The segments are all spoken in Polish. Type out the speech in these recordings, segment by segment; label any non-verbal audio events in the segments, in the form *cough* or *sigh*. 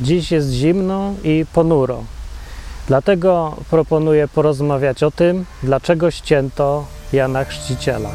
Dziś jest zimno i ponuro. Dlatego proponuję porozmawiać o tym, dlaczego ścięto Jana Chrzciciela.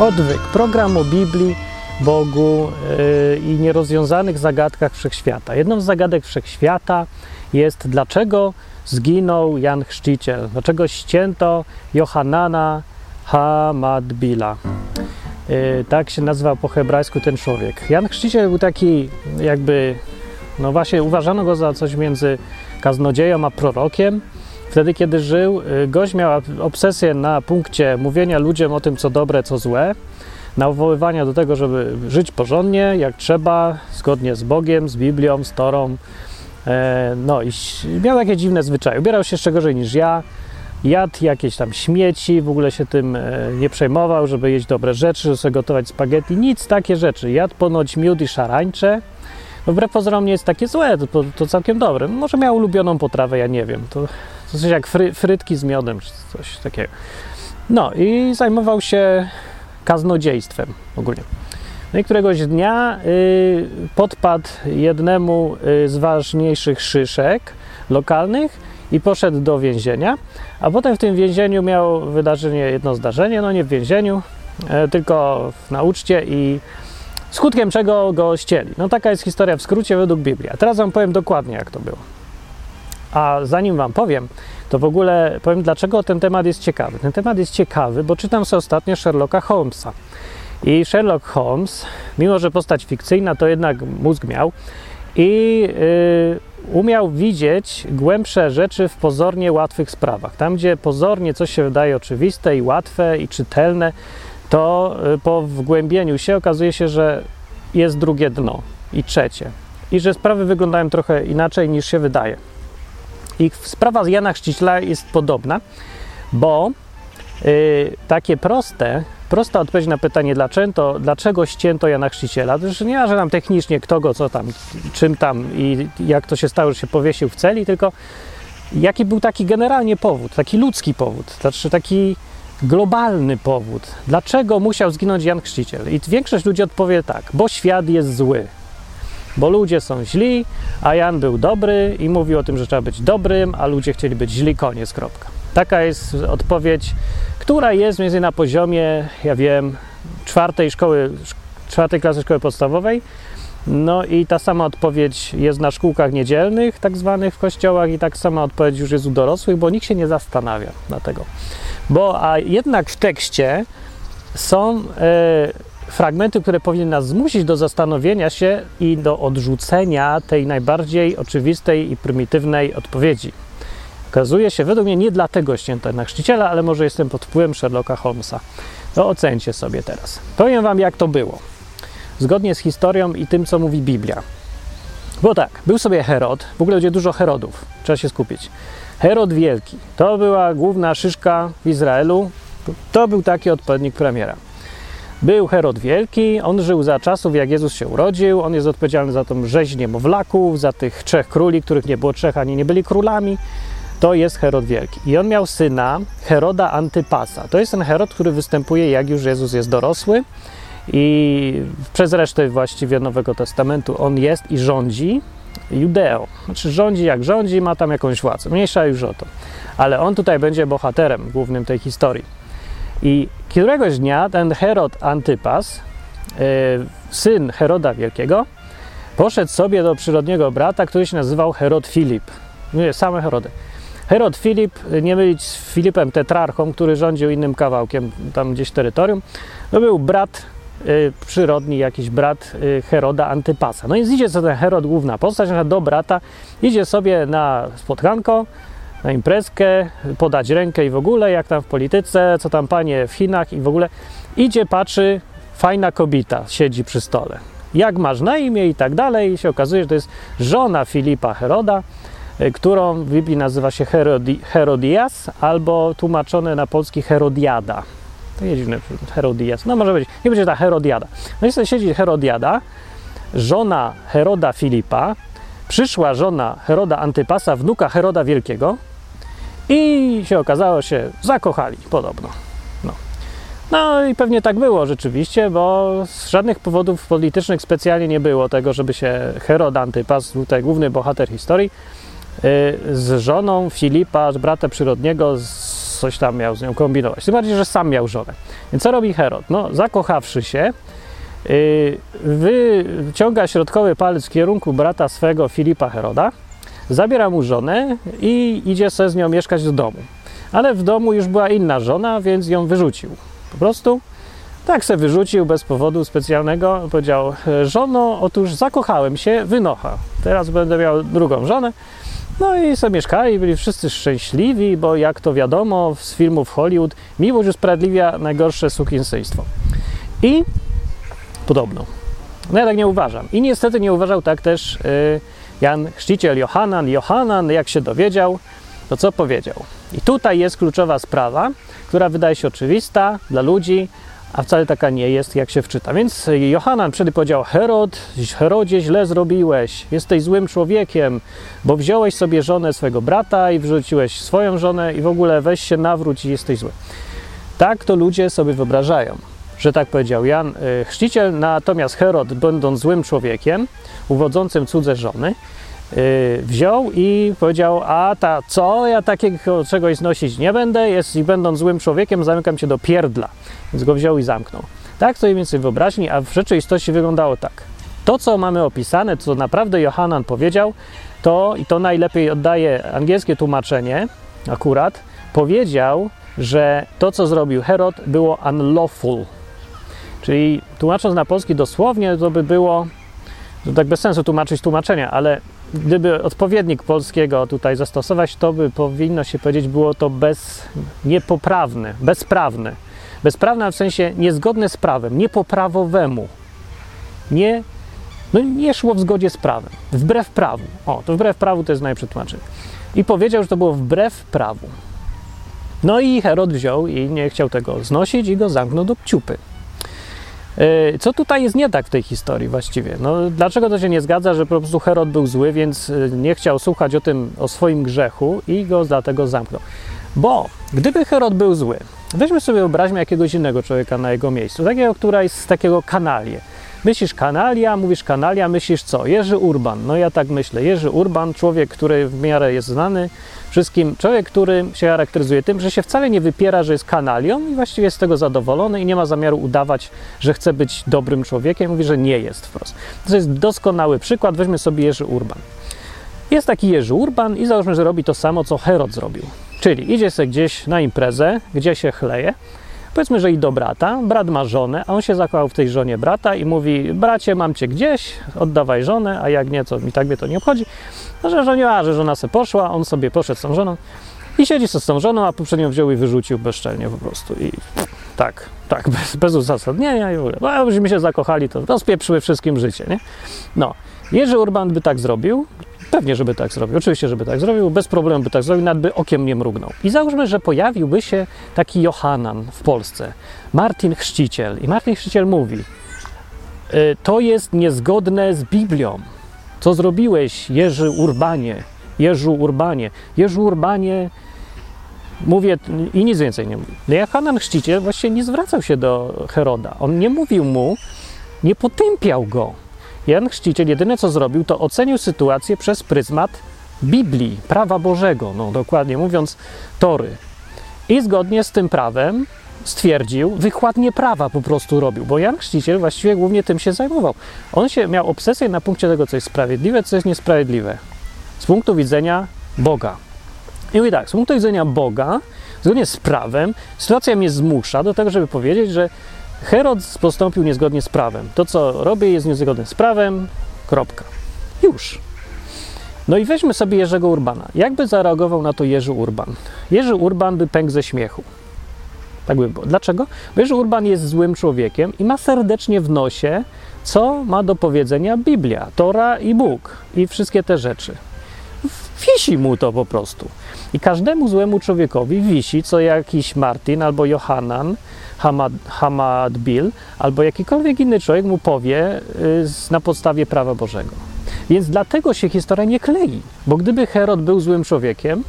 Odwyk, program o Biblii, Bogu yy, i nierozwiązanych zagadkach wszechświata. Jedną z zagadek wszechświata jest, dlaczego zginął Jan Chrzciciel, dlaczego ścięto Johanana Hamadbila. Yy, tak się nazywał po hebrajsku ten człowiek. Jan Chrzciciel był taki, jakby, no właśnie, uważano go za coś między kaznodzieją a prorokiem Wtedy, kiedy żył, y, gość miał obsesję na punkcie mówienia ludziom o tym, co dobre, co złe, nawoływania do tego, żeby żyć porządnie, jak trzeba, zgodnie z Bogiem, z Biblią, z Torą. E, no i miał takie dziwne zwyczaje. Ubierał się jeszcze gorzej niż ja, jadł jakieś tam śmieci, w ogóle się tym e, nie przejmował, żeby jeść dobre rzeczy, żeby sobie gotować spaghetti, nic takie rzeczy. Jadł ponoć miód i szarańcze, no wbrew pozorom nie jest takie złe, to, to całkiem dobre. Może miał ulubioną potrawę, ja nie wiem. To, to coś jak fry, frytki z miodem, czy coś takiego. No i zajmował się kaznodziejstwem ogólnie. No i któregoś dnia y, podpadł jednemu y, z ważniejszych szyszek lokalnych i poszedł do więzienia, a potem w tym więzieniu miał wydarzenie, jedno zdarzenie, no nie w więzieniu, y, tylko na uczcie i skutkiem czego go ścieli. No taka jest historia w skrócie według Biblii. A teraz Wam powiem dokładnie, jak to było. A zanim Wam powiem, to w ogóle powiem, dlaczego ten temat jest ciekawy. Ten temat jest ciekawy, bo czytam sobie ostatnio Sherlocka Holmesa. I Sherlock Holmes, mimo że postać fikcyjna, to jednak mózg miał i yy, umiał widzieć głębsze rzeczy w pozornie łatwych sprawach. Tam, gdzie pozornie coś się wydaje oczywiste i łatwe i czytelne, to y, po wgłębieniu się okazuje się, że jest drugie dno i trzecie. I że sprawy wyglądają trochę inaczej niż się wydaje. I sprawa z Jana Chrzciciela jest podobna, bo yy, takie proste, prosta odpowiedź na pytanie, dlaczego, dlaczego ścięto Jana Chrzciciela, to już nie że nam technicznie kto go, co tam, czym tam i jak to się stało, że się powiesił w celi, tylko jaki był taki generalnie powód, taki ludzki powód, znaczy taki globalny powód, dlaczego musiał zginąć Jan Chrzciciel. I większość ludzi odpowie tak, bo świat jest zły, bo ludzie są źli, a Jan był dobry i mówił o tym, że trzeba być dobrym, a ludzie chcieli być źli, koniec, kropka. Taka jest odpowiedź, która jest mniej więcej na poziomie, ja wiem, czwartej szkoły, czwartej klasy szkoły podstawowej. No i ta sama odpowiedź jest na szkółkach niedzielnych, tak zwanych w kościołach, i tak sama odpowiedź już jest u dorosłych, bo nikt się nie zastanawia na tego. Bo a jednak w tekście są e, fragmenty, które powinny nas zmusić do zastanowienia się i do odrzucenia tej najbardziej oczywistej i prymitywnej odpowiedzi. Okazuje się, według mnie nie dlatego ścięto na chrzciciela, ale może jestem pod wpływem Sherlocka Holmesa. To ocencie sobie teraz. Powiem wam, jak to było. Zgodnie z historią i tym, co mówi Biblia. Bo tak, był sobie Herod, w ogóle będzie dużo Herodów, trzeba się skupić. Herod Wielki, to była główna szyszka w Izraelu, to był taki odpowiednik premiera. Był Herod Wielki, on żył za czasów, jak Jezus się urodził, on jest odpowiedzialny za tą rzeź niemowlaków, za tych trzech króli, których nie było trzech, ani nie byli królami. To jest Herod Wielki. I on miał syna Heroda Antypasa. To jest ten Herod, który występuje, jak już Jezus jest dorosły. I przez resztę właściwie Nowego Testamentu on jest i rządzi Judeą. Znaczy rządzi jak rządzi, ma tam jakąś władzę. Mniejsza już o to. Ale on tutaj będzie bohaterem głównym tej historii. I któregoś dnia ten Herod Antypas, yy, syn Heroda Wielkiego, poszedł sobie do przyrodniego brata, który się nazywał Herod Filip. Nie, same Herody. Herod Filip, nie mylić z Filipem Tetrarchą, który rządził innym kawałkiem tam gdzieś terytorium, to był brat y, przyrodni, jakiś brat y, Heroda Antypasa. No i idzie sobie ten Herod, główna postać, do brata, idzie sobie na spotkanko, na imprezkę, podać rękę i w ogóle, jak tam w polityce, co tam panie w Chinach i w ogóle. Idzie, patrzy, fajna kobieta siedzi przy stole. Jak masz na imię i tak dalej. I się okazuje, że to jest żona Filipa Heroda, y, którą w Biblii nazywa się Herodi Herodias, albo tłumaczone na polski Herodiada. To jest dziwne, Herodias. No może być, nie będzie ta Herodiada. No i siedzi Herodiada, żona Heroda Filipa, przyszła żona Heroda Antypasa, wnuka Heroda Wielkiego i się okazało, się zakochali podobno. No. no i pewnie tak było rzeczywiście, bo z żadnych powodów politycznych specjalnie nie było tego, żeby się Herod Antypas, tutaj główny bohater historii, yy, z żoną Filipa, brata przyrodniego, coś tam miał z nią kombinować. Tym bardziej, że sam miał żonę. Więc co robi Herod? No, zakochawszy się, yy, wyciąga środkowy palec w kierunku brata swego Filipa Heroda, zabiera mu żonę i idzie se z nią mieszkać do domu. Ale w domu już była inna żona, więc ją wyrzucił. Po prostu tak se wyrzucił bez powodu specjalnego. Powiedział: Żono, otóż zakochałem się, wynocha. Teraz będę miał drugą żonę. No i sobie mieszkali, byli wszyscy szczęśliwi, bo jak to wiadomo z filmów Hollywood, miłość usprawiedliwia najgorsze sukienstwo. I podobno. No ja tak nie uważam. I niestety nie uważał tak też yy, Jan Chrzciciel Johanan. Johanan, jak się dowiedział, to co powiedział? I tutaj jest kluczowa sprawa, która wydaje się oczywista dla ludzi, a wcale taka nie jest, jak się wczyta. Więc Johanan wtedy powiedział: Herod, Herodzie, źle zrobiłeś, jesteś złym człowiekiem, bo wziąłeś sobie żonę swojego brata i wrzuciłeś swoją żonę, i w ogóle weź się nawróć i jesteś zły. Tak to ludzie sobie wyobrażają, że tak powiedział Jan y, Chrzciciel, natomiast Herod, będąc złym człowiekiem, uwodzącym cudze żony, Yy, wziął i powiedział, a ta co, ja takiego czegoś znosić nie będę, jest i będąc złym człowiekiem, zamykam cię do pierdla. Więc go wziął i zamknął. Tak to mniej więcej wyobraźni, a w rzeczywistości wyglądało tak. To, co mamy opisane, co naprawdę Johanan powiedział, to, i to najlepiej oddaje angielskie tłumaczenie akurat, powiedział, że to, co zrobił Herod, było unlawful. Czyli tłumacząc na polski dosłownie, to by było, to tak bez sensu tłumaczyć tłumaczenia, ale gdyby odpowiednik polskiego tutaj zastosować, to by powinno się powiedzieć, było to bez, niepoprawne, bezprawne. Bezprawne w sensie niezgodne z prawem, niepoprawowemu. Nie, no nie szło w zgodzie z prawem, wbrew prawu. O, to wbrew prawu to jest najlepsze tłumaczenie. I powiedział, że to było wbrew prawu. No i Herod wziął i nie chciał tego znosić i go zamknął do pciupy. E, co tutaj jest nie tak w tej historii właściwie? No, dlaczego to się nie zgadza, że po prostu Herod był zły, więc e, nie chciał słuchać o tym, o swoim grzechu i go dlatego zamknął? Bo gdyby Herod był zły, weźmy sobie wyobraźmy jakiegoś innego człowieka na jego miejscu, takiego, która jest z takiego kanalię. Myślisz kanalia, mówisz kanalia, myślisz co? Jerzy Urban. No ja tak myślę. Jerzy Urban, człowiek, który w miarę jest znany wszystkim, człowiek, który się charakteryzuje tym, że się wcale nie wypiera, że jest kanalią i właściwie jest z tego zadowolony i nie ma zamiaru udawać, że chce być dobrym człowiekiem. Mówi, że nie jest wprost. To jest doskonały przykład. Weźmy sobie Jerzy Urban. Jest taki Jerzy Urban i załóżmy, że robi to samo, co Herod zrobił. Czyli idzie sobie gdzieś na imprezę, gdzie się chleje, Powiedzmy, że i do brata. Brat ma żonę, a on się zakochał w tej żonie brata i mówi: Bracie, mam cię gdzieś, oddawaj żonę, a jak nie, to mi tak mnie to nie obchodzi. No, że żoniła, że żona se poszła, on sobie poszedł z tą żoną i siedzi sobie z tą żoną, a poprzednio wziął i wyrzucił bezczelnie po prostu. I tak, tak, *laughs* bez, bez uzasadnienia i w ogóle. No, a byśmy się zakochali, to rozpieprzyły wszystkim życie, nie? No. Jerzy Urban by tak zrobił, Pewnie, żeby tak zrobił. Oczywiście, żeby tak zrobił. Bez problemu by tak zrobił, nawet by okiem nie mrugnął. I załóżmy, że pojawiłby się taki Johanan w Polsce, Martin Chrzciciel. I Martin Chrzciciel mówi, y, to jest niezgodne z Biblią. Co zrobiłeś, Jerzy Urbanie? Jerzy Urbanie. Jerzy Urbanie mówię i nic więcej nie mówi. No Johanan Chrzciciel właściwie nie zwracał się do Heroda. On nie mówił mu, nie potępiał go Jan Chrzciciel jedyne co zrobił, to ocenił sytuację przez pryzmat Biblii, prawa Bożego, no dokładnie mówiąc, Tory. I zgodnie z tym prawem stwierdził, wykładnie prawa po prostu robił, bo Jan Chrzciciel właściwie głównie tym się zajmował. On się miał obsesję na punkcie tego, co jest sprawiedliwe, co jest niesprawiedliwe. Z punktu widzenia Boga. I mówi tak, z punktu widzenia Boga, zgodnie z prawem, sytuacja mnie zmusza do tego, żeby powiedzieć, że Herod postąpił niezgodnie z prawem. To, co robię, jest niezgodne z prawem. Kropka. Już. No i weźmy sobie Jerzego Urbana. Jakby zareagował na to Jerzy Urban? Jerzy Urban by pękł ze śmiechu. Tak by było. Dlaczego? Bo Jerzy Urban jest złym człowiekiem i ma serdecznie w nosie, co ma do powiedzenia Biblia, Tora i Bóg i wszystkie te rzeczy. Wisi mu to po prostu. I każdemu złemu człowiekowi wisi co jakiś Martin albo Johanan, Hamad, Hamad Bill, albo jakikolwiek inny człowiek mu powie y, na podstawie prawa Bożego. Więc dlatego się historia nie klei, bo gdyby Herod był złym człowiekiem,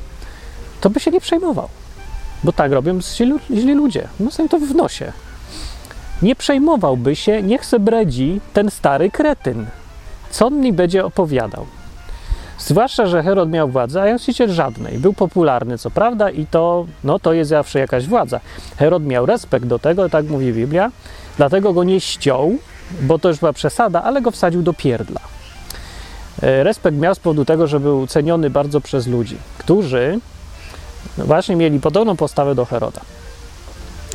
to by się nie przejmował. Bo tak robią źli, ludzie. No sobie to w nosie. Nie przejmowałby się, niech se bredzi ten stary kretyn. Co on mi będzie opowiadał? Zwłaszcza, że Herod miał władzę, a Jansiciel żadnej. Był popularny, co prawda, i to, no, to jest zawsze jakaś władza. Herod miał respekt do tego, tak mówi Biblia, dlatego go nie ściął, bo to już była przesada, ale go wsadził do pierdla. E, respekt miał z powodu tego, że był ceniony bardzo przez ludzi, którzy właśnie mieli podobną postawę do Heroda.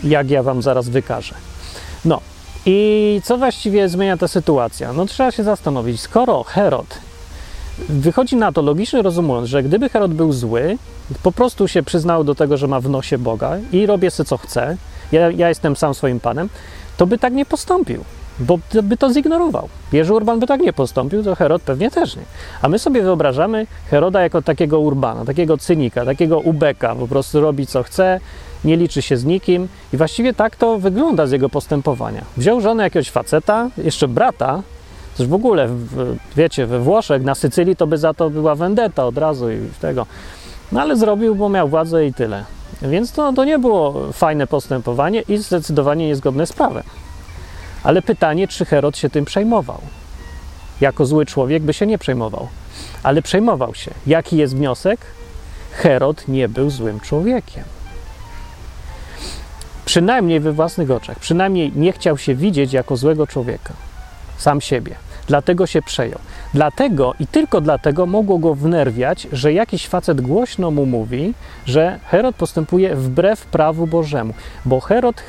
Jak ja wam zaraz wykażę. No i co właściwie zmienia ta sytuacja? No trzeba się zastanowić, skoro Herod wychodzi na to, logicznie rozumując, że gdyby Herod był zły, po prostu się przyznał do tego, że ma w nosie Boga i robię sobie co chcę, ja, ja jestem sam swoim panem, to by tak nie postąpił bo by to zignorował. Jerzy Urban by tak nie postąpił, to Herod pewnie też nie. A my sobie wyobrażamy Heroda jako takiego Urbana, takiego cynika, takiego ubeka, po prostu robi co chce, nie liczy się z nikim i właściwie tak to wygląda z jego postępowania. Wziął żonę jakiegoś faceta, jeszcze brata, w ogóle, wiecie, we Włoszech, na Sycylii to by za to była vendetta od razu i tego. No ale zrobił, bo miał władzę i tyle. Więc to, to nie było fajne postępowanie i zdecydowanie niezgodne z prawem. Ale pytanie, czy Herod się tym przejmował? Jako zły człowiek by się nie przejmował, ale przejmował się. Jaki jest wniosek? Herod nie był złym człowiekiem. Przynajmniej we własnych oczach, przynajmniej nie chciał się widzieć jako złego człowieka, sam siebie. Dlatego się przejął. Dlatego i tylko dlatego mogło go wnerwiać, że jakiś facet głośno mu mówi, że Herod postępuje wbrew prawu Bożemu, bo Herod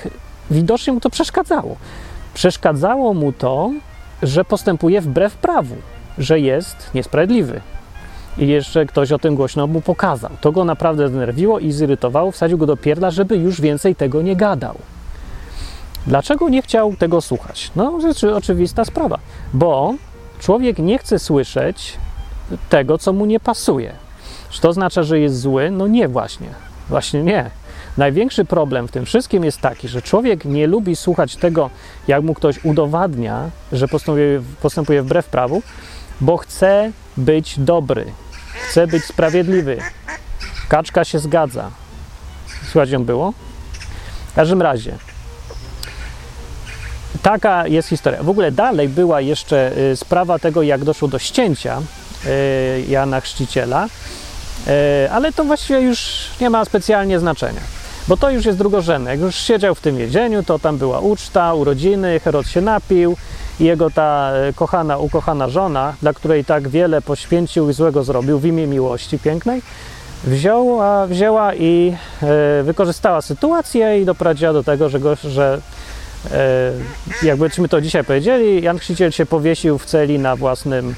widocznie mu to przeszkadzało. Przeszkadzało mu to, że postępuje wbrew prawu, że jest niesprawiedliwy. I jeszcze ktoś o tym głośno mu pokazał. To go naprawdę zdenerwiło i zirytowało, wsadził go do pierdla, żeby już więcej tego nie gadał. Dlaczego nie chciał tego słuchać? No, rzeczy oczywista sprawa, bo człowiek nie chce słyszeć tego, co mu nie pasuje. Czy to oznacza, że jest zły? No nie, właśnie. Właśnie nie. Największy problem w tym wszystkim jest taki, że człowiek nie lubi słuchać tego, jak mu ktoś udowadnia, że postępuje, postępuje wbrew prawu, bo chce być dobry, chce być sprawiedliwy. Kaczka się zgadza. Słuchać ją było? W każdym razie, taka jest historia. W ogóle dalej była jeszcze y, sprawa tego, jak doszło do ścięcia y, Jana Chrzciciela, y, ale to właściwie już nie ma specjalnie znaczenia bo to już jest drugorzędne. Jak już siedział w tym więzieniu, to tam była uczta, urodziny, Herod się napił i jego ta kochana, ukochana żona, dla której tak wiele poświęcił i złego zrobił w imię miłości pięknej, wzięła, wzięła i wykorzystała sytuację i doprowadziła do tego, że, go, że jakbyśmy to dzisiaj powiedzieli, Jan Chrzciciel się powiesił w celi na własnym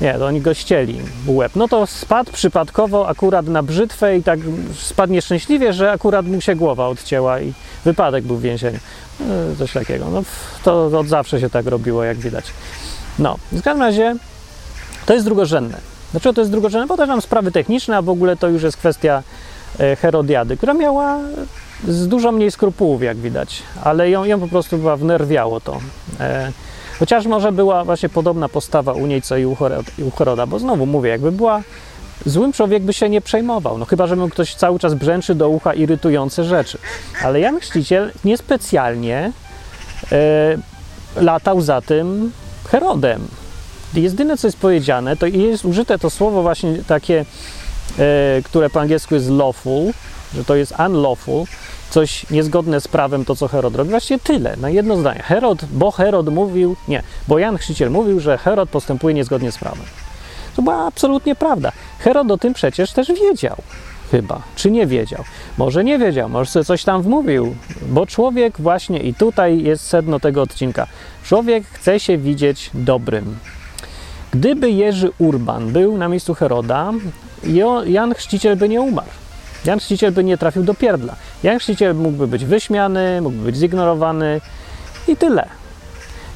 nie, to oni go ścieli łeb. No to spadł przypadkowo akurat na brzytwę i tak spadł nieszczęśliwie, że akurat mu się głowa odcięła i wypadek był w więzieniu. E, coś takiego. No, to od zawsze się tak robiło, jak widać. No, w każdym razie to jest drugorzędne. Dlaczego to jest drugorzędne? Bo też mam sprawy techniczne, a w ogóle to już jest kwestia e, Herodiady, która miała z dużo mniej skrupułów, jak widać, ale ją, ją po prostu chyba wnerwiało to. E, Chociaż może była właśnie podobna postawa u niej, co i u Heroda, bo znowu mówię, jakby była złym człowiek by się nie przejmował, no chyba, że mu ktoś cały czas brzęczy do ucha irytujące rzeczy. Ale Jan Chrzciciel niespecjalnie e, latał za tym Herodem. Jedyne, co jest powiedziane, to jest użyte to słowo właśnie takie, e, które po angielsku jest lawful, że to jest unlawful, coś niezgodne z prawem, to co Herod robi. Właściwie tyle, na jedno zdanie. Herod, bo Herod mówił, nie, bo Jan Chrzciciel mówił, że Herod postępuje niezgodnie z prawem. To była absolutnie prawda. Herod o tym przecież też wiedział. Chyba, czy nie wiedział? Może nie wiedział, może sobie coś tam wmówił, bo człowiek właśnie, i tutaj jest sedno tego odcinka, człowiek chce się widzieć dobrym. Gdyby Jerzy Urban był na miejscu Heroda, Jan Chrzciciel by nie umarł. Jan Chrzciciel by nie trafił do pierdla. Jan Chrzciciel mógłby być wyśmiany, mógłby być zignorowany i tyle.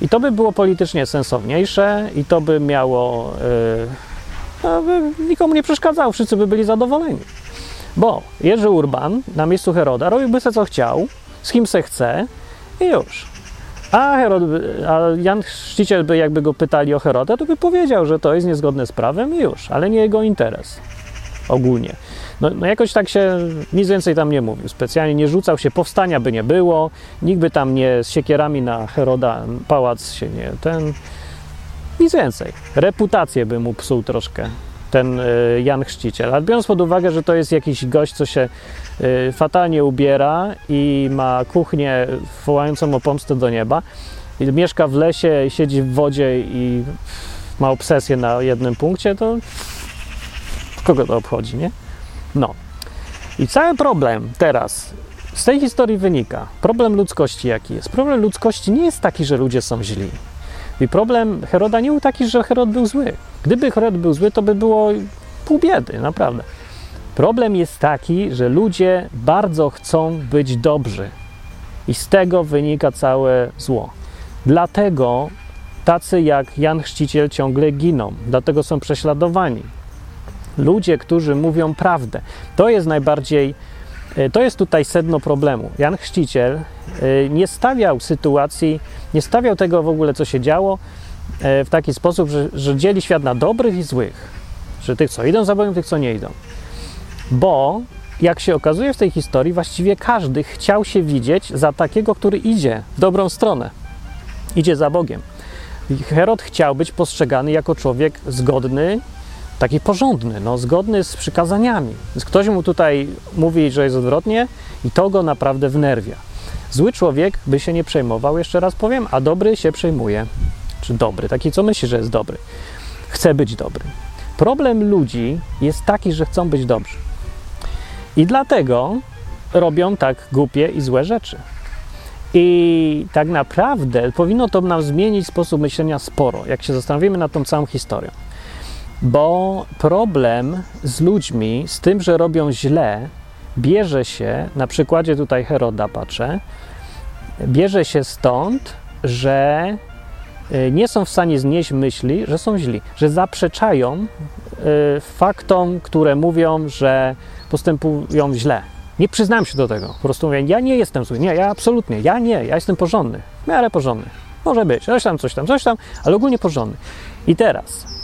I to by było politycznie sensowniejsze i to by miało to by nikomu nie przeszkadzał, wszyscy by byli zadowoleni. Bo Jerzy Urban na miejscu Heroda robiłby se co chciał, z kim se chce i już. A, Herod, a Jan Chrzciciel by jakby go pytali o Heroda, to by powiedział, że to jest niezgodne z prawem i już, ale nie jego interes ogólnie. No, no, jakoś tak się nic więcej tam nie mówił. Specjalnie nie rzucał się, powstania by nie było, nikt by tam nie z siekierami na Heroda pałac się nie ten. Nic więcej. Reputację by mu psuł troszkę ten y, Jan Chrzciciel. Ale biorąc pod uwagę, że to jest jakiś gość, co się y, fatalnie ubiera i ma kuchnię wołającą o pomstę do nieba, i mieszka w lesie, siedzi w wodzie i ma obsesję na jednym punkcie, to kogo to obchodzi, nie? No. I cały problem teraz z tej historii wynika, problem ludzkości jaki jest? Problem ludzkości nie jest taki, że ludzie są źli. I problem Heroda nie był taki, że Herod był zły. Gdyby Herod był zły, to by było pół biedy, naprawdę. Problem jest taki, że ludzie bardzo chcą być dobrzy. I z tego wynika całe zło. Dlatego tacy jak Jan Chrzciciel ciągle giną, dlatego są prześladowani. Ludzie, którzy mówią prawdę. To jest najbardziej, e, to jest tutaj sedno problemu. Jan Chrzciciel e, nie stawiał sytuacji, nie stawiał tego w ogóle, co się działo, e, w taki sposób, że, że dzieli świat na dobrych i złych. Że tych, co idą za Bogiem, tych, co nie idą. Bo, jak się okazuje w tej historii, właściwie każdy chciał się widzieć za takiego, który idzie w dobrą stronę. Idzie za Bogiem. Herod chciał być postrzegany jako człowiek zgodny taki porządny, no, zgodny z przykazaniami. Więc ktoś mu tutaj mówi, że jest odwrotnie i to go naprawdę wnerwia. Zły człowiek by się nie przejmował, jeszcze raz powiem, a dobry się przejmuje. Czy dobry, taki co myśli, że jest dobry. Chce być dobry. Problem ludzi jest taki, że chcą być dobrzy. I dlatego robią tak głupie i złe rzeczy. I tak naprawdę powinno to nam zmienić sposób myślenia sporo, jak się zastanowimy nad tą całą historią. Bo problem z ludźmi, z tym, że robią źle, bierze się, na przykładzie tutaj Heroda patrzę, bierze się stąd, że y, nie są w stanie znieść myśli, że są źli, że zaprzeczają y, faktom, które mówią, że postępują źle. Nie przyznam się do tego. Po prostu mówię, ja nie jestem zły. Nie, ja absolutnie, ja nie, ja jestem porządny. W miarę porządny. Może być, coś tam, coś tam, coś tam, ale ogólnie porządny. I teraz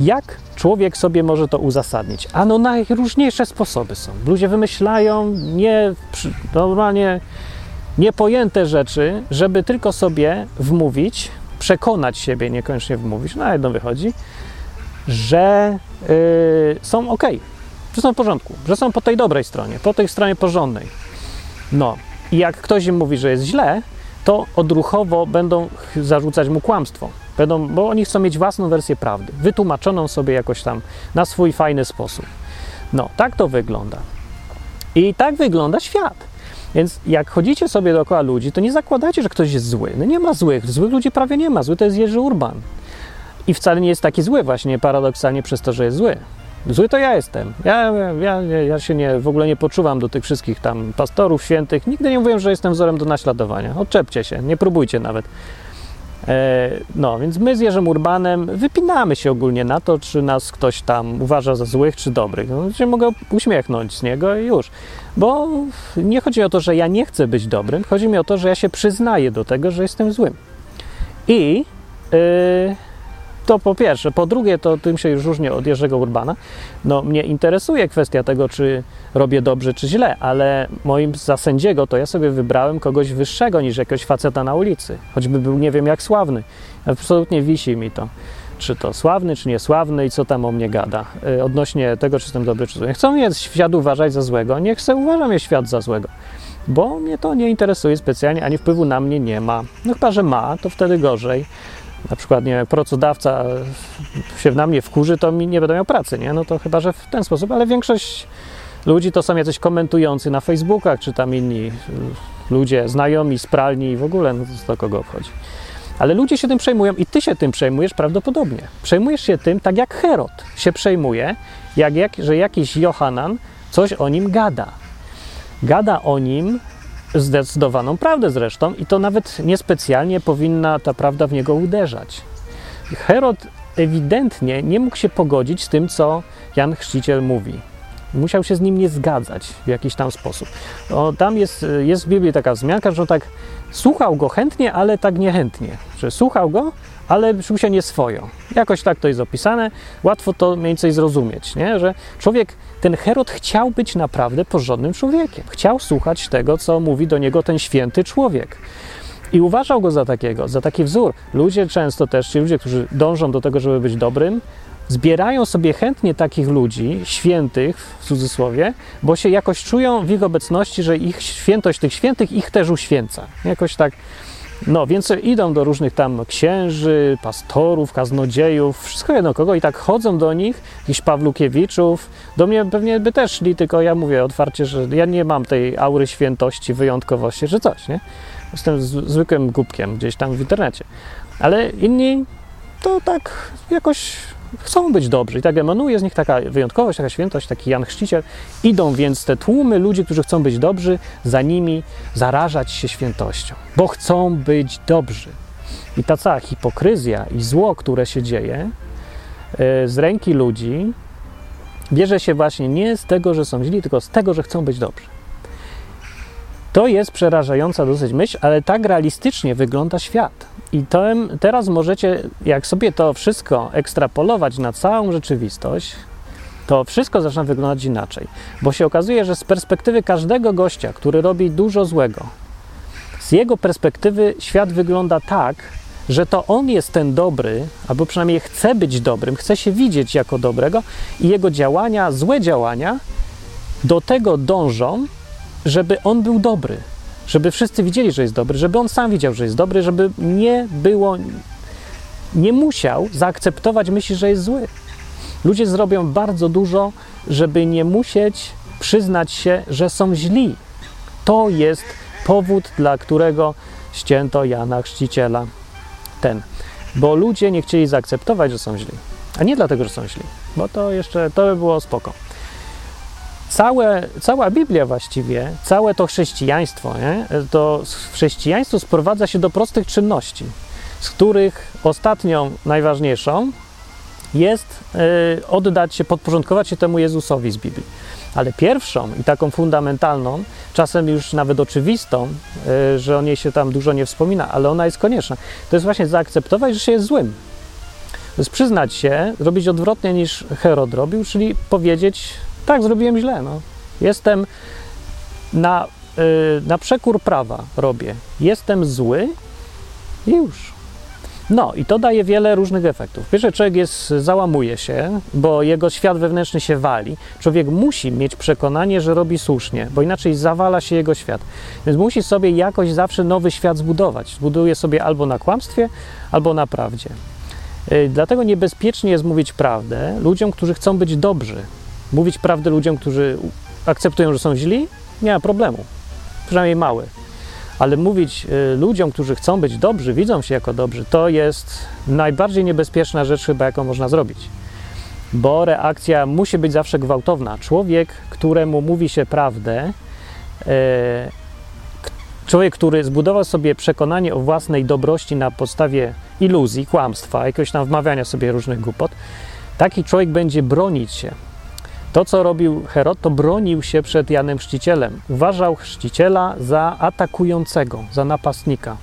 jak człowiek sobie może to uzasadnić? Ano najróżniejsze sposoby są. Ludzie wymyślają nie, normalnie niepojęte rzeczy, żeby tylko sobie wmówić, przekonać siebie, niekoniecznie wmówić, na jedno wychodzi, że yy, są ok, że są w porządku, że są po tej dobrej stronie, po tej stronie porządnej. No, i jak ktoś im mówi, że jest źle, to odruchowo będą zarzucać mu kłamstwo. Będą, bo oni chcą mieć własną wersję prawdy, wytłumaczoną sobie jakoś tam na swój fajny sposób. No, tak to wygląda. I tak wygląda świat. Więc jak chodzicie sobie dookoła ludzi, to nie zakładajcie, że ktoś jest zły. No nie ma złych. Złych ludzi prawie nie ma. Zły to jest Jerzy Urban. I wcale nie jest taki zły właśnie paradoksalnie przez to, że jest zły. Zły to ja jestem. Ja, ja, ja się nie, w ogóle nie poczuwam do tych wszystkich tam pastorów świętych. Nigdy nie mówiłem, że jestem wzorem do naśladowania. Odczepcie się, nie próbujcie nawet. E, no, więc my z Jerzym Urbanem wypinamy się ogólnie na to, czy nas ktoś tam uważa za złych czy dobrych. No, się mogę uśmiechnąć z niego i już. Bo nie chodzi o to, że ja nie chcę być dobrym, chodzi mi o to, że ja się przyznaję do tego, że jestem złym. I yy, to po pierwsze. Po drugie, to tym się już różni od Jerzego Urbana. No, mnie interesuje kwestia tego, czy robię dobrze, czy źle, ale moim za sędziego to ja sobie wybrałem kogoś wyższego niż jakiegoś faceta na ulicy. Choćby był nie wiem jak sławny. Absolutnie wisi mi to. Czy to sławny, czy niesławny i co tam o mnie gada. Yy, odnośnie tego, czy jestem dobry, czy zły. Chcą mnie świat uważać za złego, nie chcę, uważam je świat za złego bo mnie to nie interesuje specjalnie, ani wpływu na mnie nie ma. No chyba, że ma, to wtedy gorzej na przykład nie pracodawca się na mnie wkurzy, to mi nie będę miał pracy, nie? No to chyba, że w ten sposób, ale większość ludzi to są jacyś komentujący na Facebookach, czy tam inni ludzie, znajomi z pralni i w ogóle, no to kogo obchodzi. Ale ludzie się tym przejmują i ty się tym przejmujesz prawdopodobnie. Przejmujesz się tym tak jak Herod się przejmuje, jak, jak, że jakiś Johanan coś o nim gada. Gada o nim zdecydowaną prawdę zresztą i to nawet niespecjalnie powinna ta prawda w niego uderzać. Herod ewidentnie nie mógł się pogodzić z tym, co Jan Chrzciciel mówi. Musiał się z nim nie zgadzać w jakiś tam sposób. O, tam jest, jest w Biblii taka wzmianka, że on tak słuchał go chętnie, ale tak niechętnie. Że słuchał go, ale czuł się nieswojo. Jakoś tak to jest opisane. Łatwo to mniej więcej zrozumieć, nie? że człowiek, ten Herod chciał być naprawdę porządnym człowiekiem. Chciał słuchać tego, co mówi do niego ten święty człowiek. I uważał go za takiego, za taki wzór. Ludzie często też, ci ludzie, którzy dążą do tego, żeby być dobrym, zbierają sobie chętnie takich ludzi, świętych w cudzysłowie, bo się jakoś czują w ich obecności, że ich świętość tych świętych ich też uświęca. Jakoś tak. No, więc idą do różnych tam księży, pastorów, kaznodziejów, wszystko jedno kogo i tak chodzą do nich, jakichś Pawlukiewiczów. Do mnie pewnie by też szli, tylko ja mówię otwarcie, że ja nie mam tej aury świętości, wyjątkowości, że coś, nie? Jestem zwykłym głupkiem gdzieś tam w internecie. Ale inni to tak jakoś chcą być dobrzy. I tak emanuje z nich taka wyjątkowość, taka świętość, taki Jan Chrzciciel. Idą więc te tłumy ludzi, którzy chcą być dobrzy, za nimi zarażać się świętością, bo chcą być dobrzy. I ta cała hipokryzja i zło, które się dzieje e, z ręki ludzi, bierze się właśnie nie z tego, że są źli, tylko z tego, że chcą być dobrzy. To jest przerażająca dosyć myśl, ale tak realistycznie wygląda świat. I to, teraz możecie, jak sobie to wszystko ekstrapolować na całą rzeczywistość, to wszystko zaczyna wyglądać inaczej. Bo się okazuje, że z perspektywy każdego gościa, który robi dużo złego, z jego perspektywy świat wygląda tak, że to on jest ten dobry, albo przynajmniej chce być dobrym, chce się widzieć jako dobrego i jego działania, złe działania, do tego dążą, żeby on był dobry, żeby wszyscy widzieli, że jest dobry, żeby on sam widział, że jest dobry, żeby nie było, nie musiał zaakceptować myśli, że jest zły. Ludzie zrobią bardzo dużo, żeby nie musieć przyznać się, że są źli. To jest powód, dla którego ścięto Jana Chrzciciela. Ten. Bo ludzie nie chcieli zaakceptować, że są źli. A nie dlatego, że są źli, bo to jeszcze, to by było spoko. Całe, cała Biblia właściwie, całe to chrześcijaństwo, nie? to chrześcijaństwo sprowadza się do prostych czynności, z których ostatnią, najważniejszą jest y, oddać się, podporządkować się temu Jezusowi z Biblii. Ale pierwszą i taką fundamentalną, czasem już nawet oczywistą, y, że o niej się tam dużo nie wspomina, ale ona jest konieczna, to jest właśnie zaakceptować, że się jest złym. To jest przyznać się, robić odwrotnie niż Herod robił, czyli powiedzieć tak, zrobiłem źle. No. Jestem na, yy, na przekór prawa robię. Jestem zły i już. No i to daje wiele różnych efektów. Pierwszy człowiek jest, załamuje się, bo jego świat wewnętrzny się wali. Człowiek musi mieć przekonanie, że robi słusznie, bo inaczej zawala się jego świat. Więc musi sobie jakoś zawsze nowy świat zbudować. Zbuduje sobie albo na kłamstwie, albo na prawdzie. Yy, dlatego niebezpiecznie jest mówić prawdę ludziom, którzy chcą być dobrzy, Mówić prawdę ludziom, którzy akceptują, że są źli, nie ma problemu, przynajmniej mały. Ale mówić y, ludziom, którzy chcą być dobrzy, widzą się jako dobrzy, to jest najbardziej niebezpieczna rzecz chyba, jaką można zrobić. Bo reakcja musi być zawsze gwałtowna. Człowiek, któremu mówi się prawdę, y, człowiek, który zbudował sobie przekonanie o własnej dobrości na podstawie iluzji, kłamstwa, jakiegoś tam wmawiania sobie różnych głupot, taki człowiek będzie bronić się to, co robił Herod, to bronił się przed Janem Chrzcicielem. Uważał chrzciciela za atakującego, za napastnika.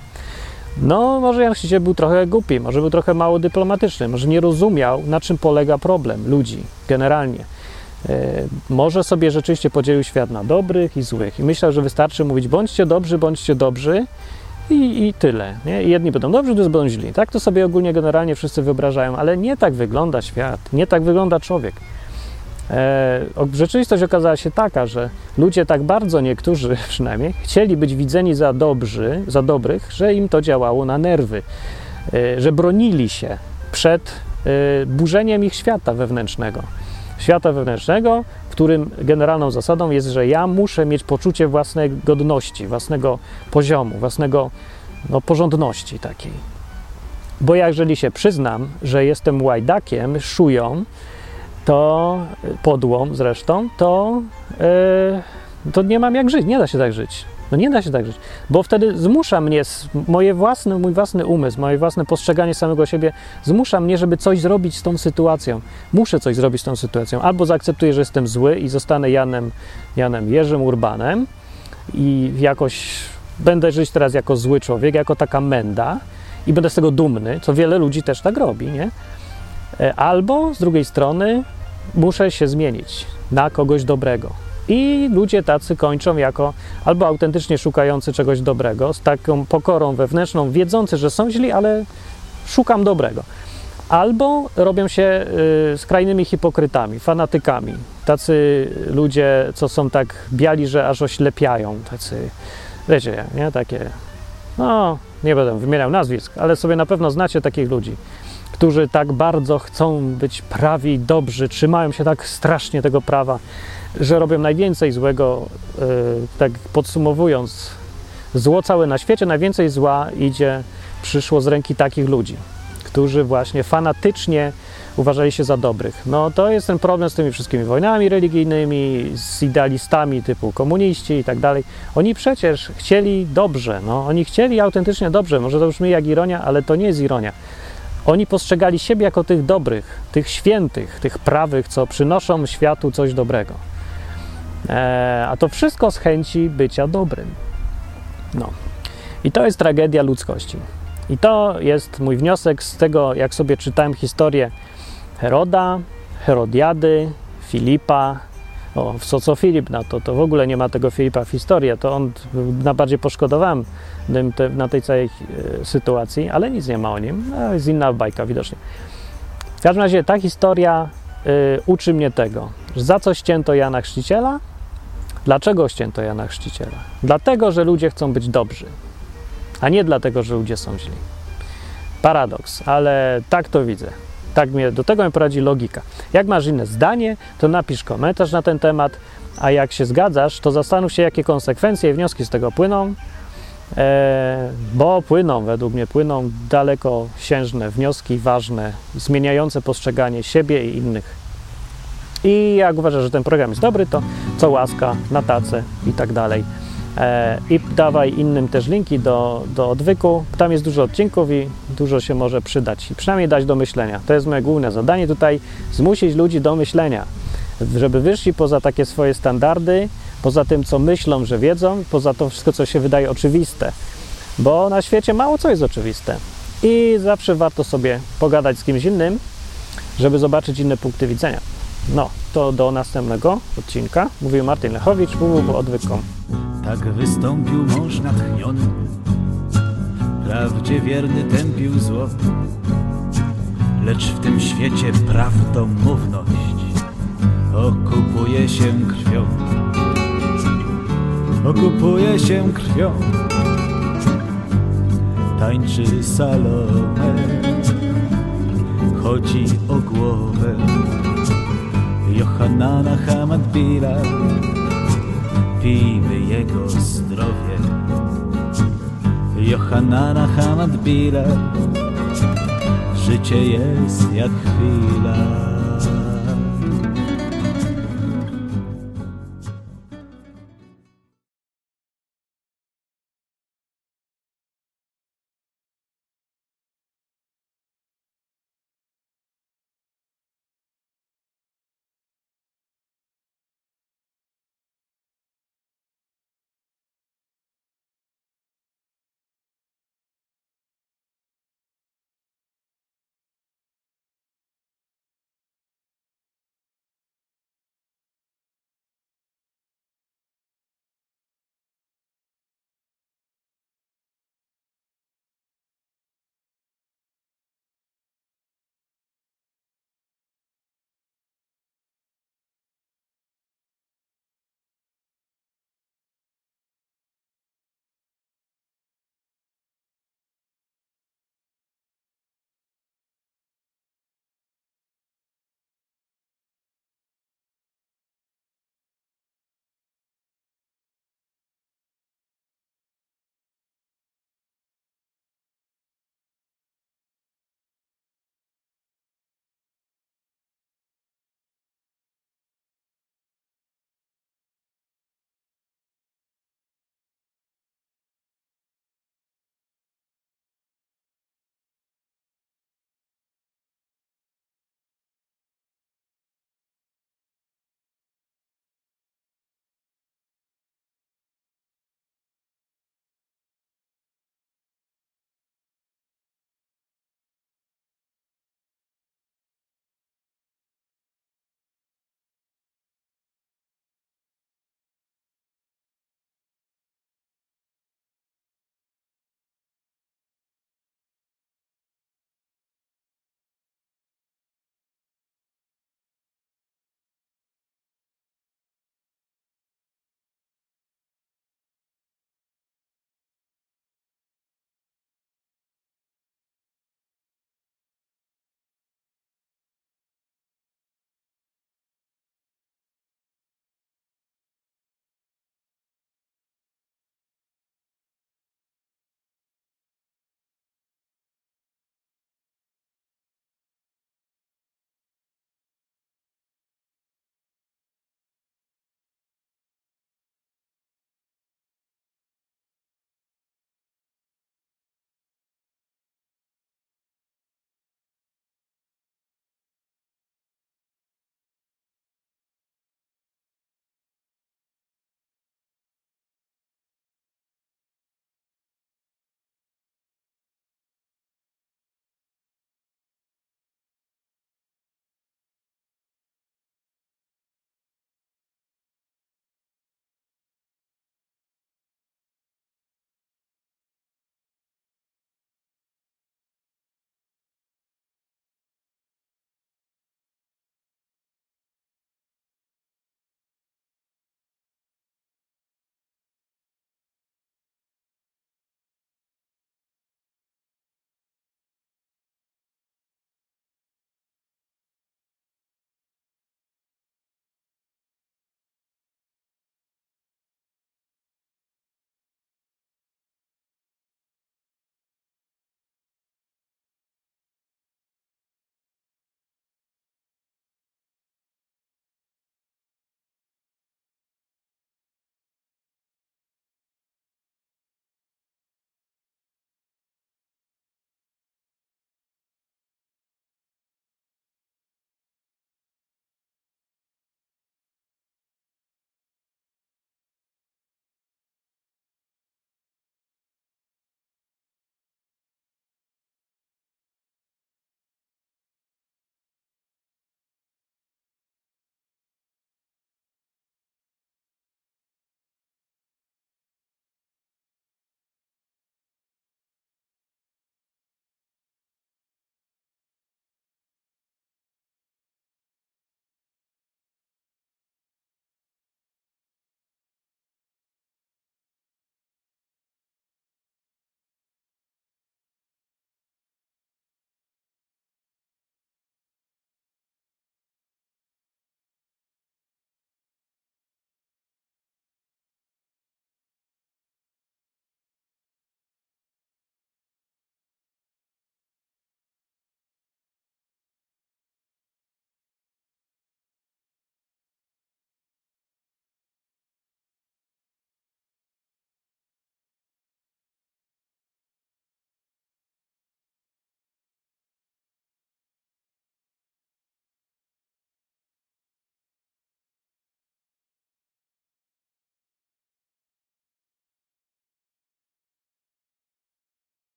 No, może Jan Chrzciciel był trochę głupi, może był trochę mało dyplomatyczny, może nie rozumiał, na czym polega problem ludzi generalnie. E, może sobie rzeczywiście podzielił świat na dobrych i złych i myślał, że wystarczy mówić bądźcie dobrzy, bądźcie dobrzy i, i tyle. Nie? I jedni będą dobrzy, drudzy będą źli. Tak to sobie ogólnie generalnie wszyscy wyobrażają, ale nie tak wygląda świat, nie tak wygląda człowiek. E, rzeczywistość okazała się taka, że ludzie tak bardzo, niektórzy *laughs* przynajmniej, chcieli być widzeni za dobrzy, za dobrych, że im to działało na nerwy, e, że bronili się przed e, burzeniem ich świata wewnętrznego. Świata wewnętrznego, w którym generalną zasadą jest, że ja muszę mieć poczucie własnej godności, własnego poziomu, własnego no, porządności takiej. Bo jeżeli się przyznam, że jestem łajdakiem, szują, to podłą zresztą, to, yy, to nie mam jak żyć, nie da się tak żyć. No nie da się tak żyć, bo wtedy zmusza mnie, moje własne, mój własny umysł, moje własne postrzeganie samego siebie zmusza mnie, żeby coś zrobić z tą sytuacją. Muszę coś zrobić z tą sytuacją. Albo zaakceptuję, że jestem zły i zostanę Janem, Janem Jerzym Urbanem i jakoś będę żyć teraz jako zły człowiek, jako taka menda i będę z tego dumny, co wiele ludzi też tak robi, nie? E, albo z drugiej strony muszę się zmienić na kogoś dobrego. I ludzie tacy kończą jako albo autentycznie szukający czegoś dobrego, z taką pokorą wewnętrzną, wiedzący, że są źli, ale szukam dobrego. Albo robią się y, skrajnymi hipokrytami, fanatykami. Tacy ludzie, co są tak biali, że aż oślepiają. Tacy, wiecie, nie? Takie, no, nie będę wymieniał nazwisk, ale sobie na pewno znacie takich ludzi którzy tak bardzo chcą być prawi dobrzy, trzymają się tak strasznie tego prawa, że robią najwięcej złego, yy, tak podsumowując, zło całe na świecie, najwięcej zła idzie, przyszło z ręki takich ludzi, którzy właśnie fanatycznie uważali się za dobrych. No to jest ten problem z tymi wszystkimi wojnami religijnymi, z idealistami typu komuniści i tak dalej. Oni przecież chcieli dobrze, no oni chcieli autentycznie dobrze, może to brzmi jak ironia, ale to nie jest ironia. Oni postrzegali siebie jako tych dobrych, tych świętych, tych prawych, co przynoszą światu coś dobrego. E, a to wszystko z chęci bycia dobrym. No. I to jest tragedia ludzkości. I to jest mój wniosek z tego, jak sobie czytałem historię Heroda, Herodiady, Filipa. O, co co Filip na to, to w ogóle nie ma tego Filipa w historii, to on najbardziej poszkodowałem na tej całej e, sytuacji, ale nic nie ma o nim. No, jest inna bajka widocznie. W każdym razie ta historia y, uczy mnie tego, że za co ścięto Jana Chrzciciela? Dlaczego ścięto Jana Chrzciciela? Dlatego, że ludzie chcą być dobrzy, a nie dlatego, że ludzie są źli. Paradoks, ale tak to widzę. Tak mnie, do tego mi prowadzi logika. Jak masz inne zdanie, to napisz komentarz na ten temat, a jak się zgadzasz, to zastanów się, jakie konsekwencje i wnioski z tego płyną, e, bo płyną, według mnie płyną dalekosiężne wnioski, ważne, zmieniające postrzeganie siebie i innych. I jak uważasz, że ten program jest dobry, to co łaska, na tacę i tak dalej. E, I dawaj innym też linki do, do odwyku. Tam jest dużo odcinków i dużo się może przydać. I przynajmniej dać do myślenia. To jest moje główne zadanie tutaj, zmusić ludzi do myślenia, żeby wyszli poza takie swoje standardy, poza tym, co myślą, że wiedzą, poza to wszystko, co się wydaje oczywiste. Bo na świecie mało co jest oczywiste. I zawsze warto sobie pogadać z kimś innym, żeby zobaczyć inne punkty widzenia. No, to do następnego odcinka. Mówił Martin Lechowicz, www.odwyk.com. Tak wystąpił mąż natchniony, prawdzie wierny tępił zło. Lecz w tym świecie prawdomówność okupuje się krwią. Okupuje się krwią. Tańczy Salome, chodzi o głowę. Johanana Hamadbila pijmy jego zdrowie. Johanana Hamadbila życie jest jak chwila.